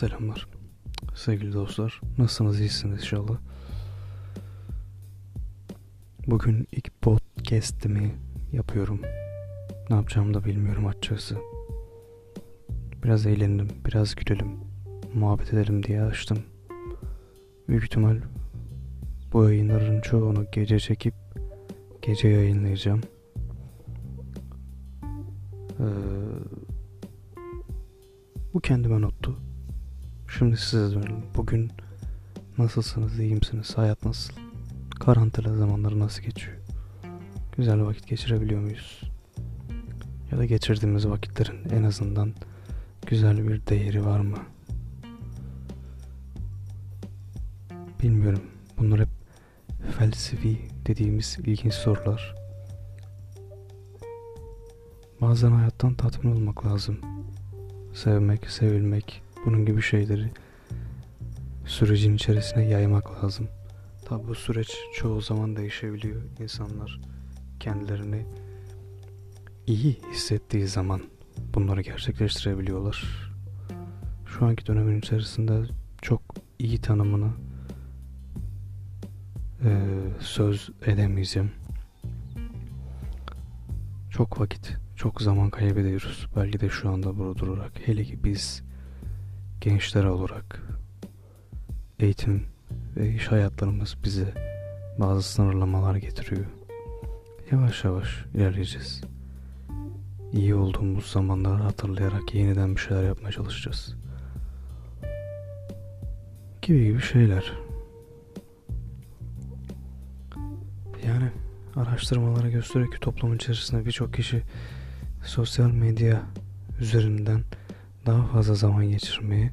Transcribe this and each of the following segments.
Selamlar sevgili dostlar. Nasılsınız? İyisiniz inşallah. Bugün ilk podcast'imi yapıyorum. Ne yapacağımı da bilmiyorum açıkçası. Biraz eğlenelim, biraz gülelim, muhabbet edelim diye açtım. Büyük ihtimal bu yayınların çoğunu gece çekip gece yayınlayacağım. Ee, bu kendime nottu. Şimdi size dönelim. Bugün nasılsınız, iyi misiniz, hayat nasıl? Karantina zamanları nasıl geçiyor? Güzel vakit geçirebiliyor muyuz? Ya da geçirdiğimiz vakitlerin en azından güzel bir değeri var mı? Bilmiyorum. Bunlar hep felsefi dediğimiz ilginç sorular. Bazen hayattan tatmin olmak lazım. Sevmek, sevilmek, bunun gibi şeyleri sürecin içerisine yaymak lazım. Tabi bu süreç çoğu zaman değişebiliyor. İnsanlar kendilerini iyi hissettiği zaman bunları gerçekleştirebiliyorlar. Şu anki dönemin içerisinde çok iyi tanımını e, söz edemeyeceğim. Çok vakit, çok zaman kaybediyoruz. Belki de şu anda burada durarak. Hele ki biz gençler olarak eğitim ve iş hayatlarımız bize bazı sınırlamalar getiriyor. Yavaş yavaş ilerleyeceğiz. İyi olduğumuz zamanları hatırlayarak yeniden bir şeyler yapmaya çalışacağız. Gibi gibi şeyler. Yani araştırmalara gösteriyor ki toplum içerisinde birçok kişi sosyal medya üzerinden daha fazla zaman geçirmeyi,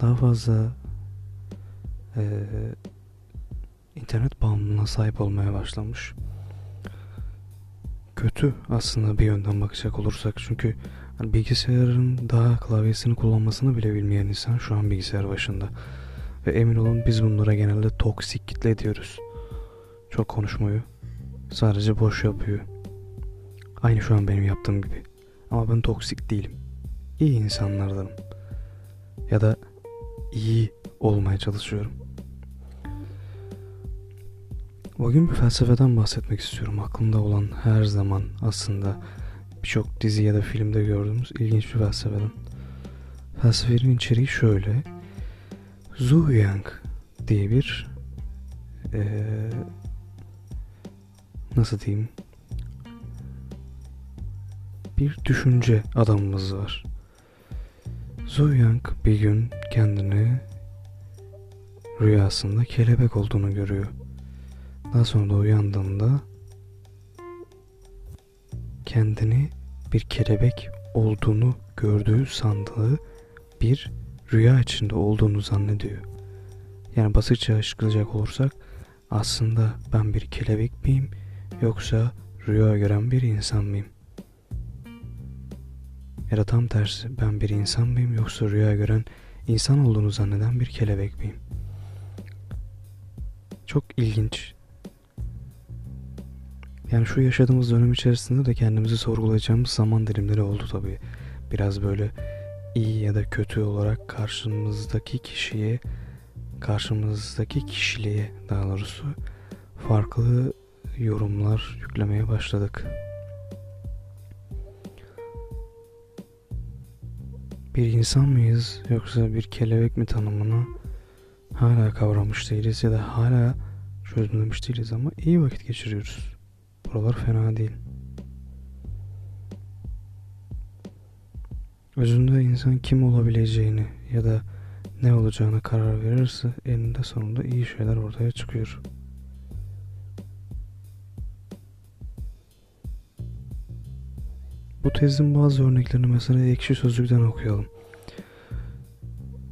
daha fazla e, internet bağımlılığına sahip olmaya başlamış. Kötü aslında bir yönden bakacak olursak çünkü hani bilgisayarın daha klavyesini kullanmasını bile bilmeyen insan şu an bilgisayar başında. Ve emin olun biz bunlara genelde toksik kitle diyoruz. Çok konuşmuyor. Sadece boş yapıyor. Aynı şu an benim yaptığım gibi. Ama ben toksik değilim. İyi insanlardanım. Ya da iyi olmaya çalışıyorum. Bugün bir felsefeden bahsetmek istiyorum. Aklımda olan her zaman aslında birçok dizi ya da filmde gördüğümüz ilginç bir felsefeden. Felsefenin içeriği şöyle. Zhu Yang diye bir ee, nasıl diyeyim bir düşünce adamımız var. Zhu Yang bir gün kendini rüyasında kelebek olduğunu görüyor. Daha sonra da uyandığında kendini bir kelebek olduğunu gördüğü sandığı bir rüya içinde olduğunu zannediyor. Yani basitçe açıklayacak olursak aslında ben bir kelebek miyim yoksa rüya gören bir insan mıyım? Ya da tam tersi ben bir insan mıyım yoksa rüya gören insan olduğunu zanneden bir kelebek miyim? Çok ilginç. Yani şu yaşadığımız dönem içerisinde de kendimizi sorgulayacağımız zaman dilimleri oldu tabii. Biraz böyle iyi ya da kötü olarak karşımızdaki kişiye, karşımızdaki kişiliğe daha doğrusu farklı yorumlar yüklemeye başladık. Bir insan mıyız yoksa bir kelebek mi tanımını hala kavramış değiliz ya da hala çözümlemiş değiliz ama iyi vakit geçiriyoruz. Buralar fena değil. Özünde insan kim olabileceğini ya da ne olacağına karar verirse eninde sonunda iyi şeyler ortaya çıkıyor. Tezin bazı örneklerini mesela ekşi sözlükten okuyalım.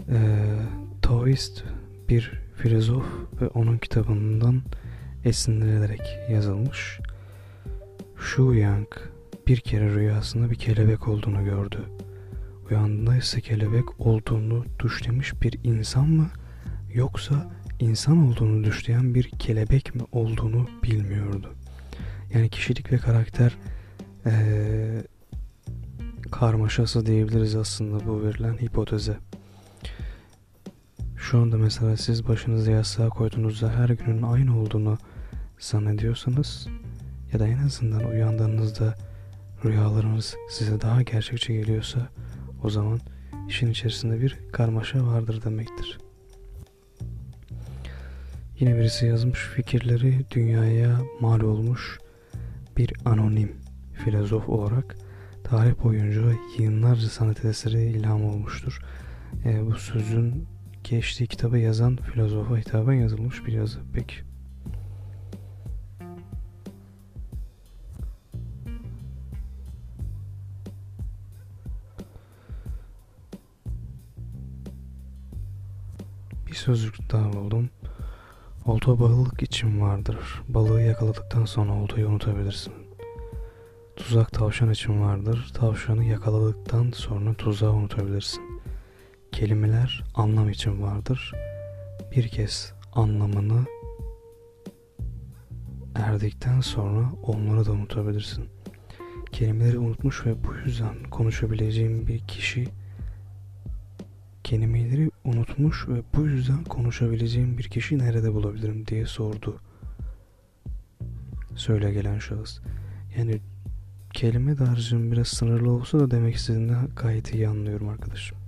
Ee, Taoist bir filozof ve onun kitabından esinlenerek yazılmış. Shu Yang bir kere rüyasında bir kelebek olduğunu gördü. Uyandığında ise kelebek olduğunu düşlemiş bir insan mı yoksa insan olduğunu düşleyen bir kelebek mi olduğunu bilmiyordu. Yani kişilik ve karakter ee, karmaşası diyebiliriz aslında bu verilen hipoteze. şu anda mesela siz başınızı yastığa koyduğunuzda her günün aynı olduğunu zannediyorsanız ya da en azından uyandığınızda rüyalarınız size daha gerçekçi geliyorsa o zaman işin içerisinde bir karmaşa vardır demektir. Yine birisi yazmış fikirleri dünyaya mal olmuş bir anonim filozof olarak tarih boyunca yığınlarca sanat eseri ilham olmuştur. E, bu sözün geçtiği kitabı yazan filozofa hitaben yazılmış bir yazı. Peki. Bir sözcük daha buldum. Olta balık için vardır. Balığı yakaladıktan sonra oltayı unutabilirsin. Tuzak tavşan için vardır. Tavşanı yakaladıktan sonra tuzağı unutabilirsin. Kelimeler anlam için vardır. Bir kez anlamını erdikten sonra onları da unutabilirsin. Kelimeleri unutmuş ve bu yüzden konuşabileceğim bir kişi kelimeleri unutmuş ve bu yüzden konuşabileceğim bir kişi nerede bulabilirim diye sordu. Söyle gelen şahıs. Yani kelime dağarcığım biraz sınırlı olsa da demek istediğini gayet iyi anlıyorum arkadaşım.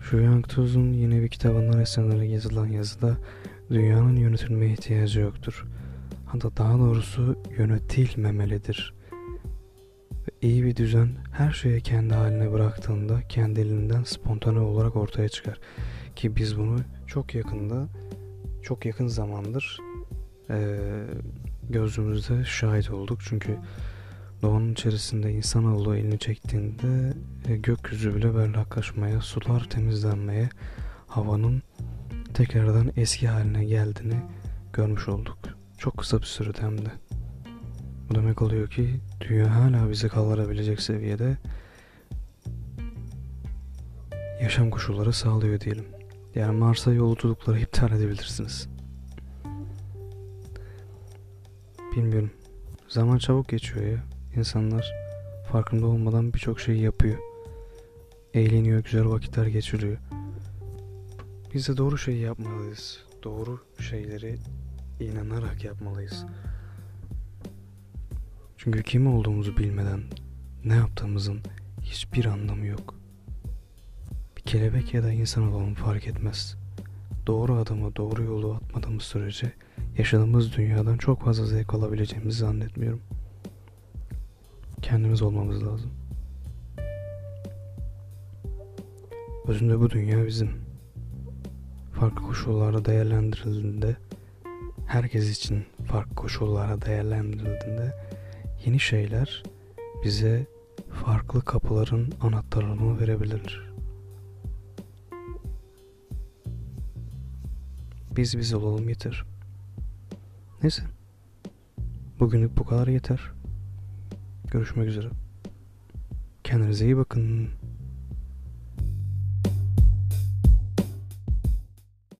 Şu Yang Tuz'un yine bir kitabında resimleri yazılan yazıda dünyanın yönetilmeye ihtiyacı yoktur. Hatta daha doğrusu yönetilmemelidir. Ve iyi bir düzen her şeye kendi haline bıraktığında kendiliğinden spontane olarak ortaya çıkar. Ki biz bunu çok yakında, çok yakın zamandır ee, gözümüzde şahit olduk. Çünkü doğanın içerisinde insanoğlu elini çektiğinde e, gökyüzü bile berraklaşmaya, sular temizlenmeye, havanın tekrardan eski haline geldiğini görmüş olduk. Çok kısa bir sürede hem de. Bu demek oluyor ki dünya hala bizi kaldırabilecek seviyede yaşam koşulları sağlıyor diyelim. Yani Mars'a yolculukları iptal edebilirsiniz. Bilmiyorum. Zaman çabuk geçiyor ya. İnsanlar farkında olmadan birçok şey yapıyor. Eğleniyor, güzel vakitler geçiriyor. Biz de doğru şeyi yapmalıyız. Doğru şeyleri inanarak yapmalıyız. Çünkü kim olduğumuzu bilmeden ne yaptığımızın hiçbir anlamı yok. Bir kelebek ya da insan olalım fark etmez. Doğru adımı doğru yolu atmadığımız sürece yaşadığımız dünyadan çok fazla zevk alabileceğimizi zannetmiyorum. Kendimiz olmamız lazım. Özünde bu dünya bizim. Farklı koşullarda değerlendirildiğinde herkes için farklı koşullarda değerlendirildiğinde yeni şeyler bize farklı kapıların anahtarlarını verebilir. Biz biz olalım yeter. Neyse. Bugünlük bu kadar yeter. Görüşmek üzere. Kendinize iyi bakın.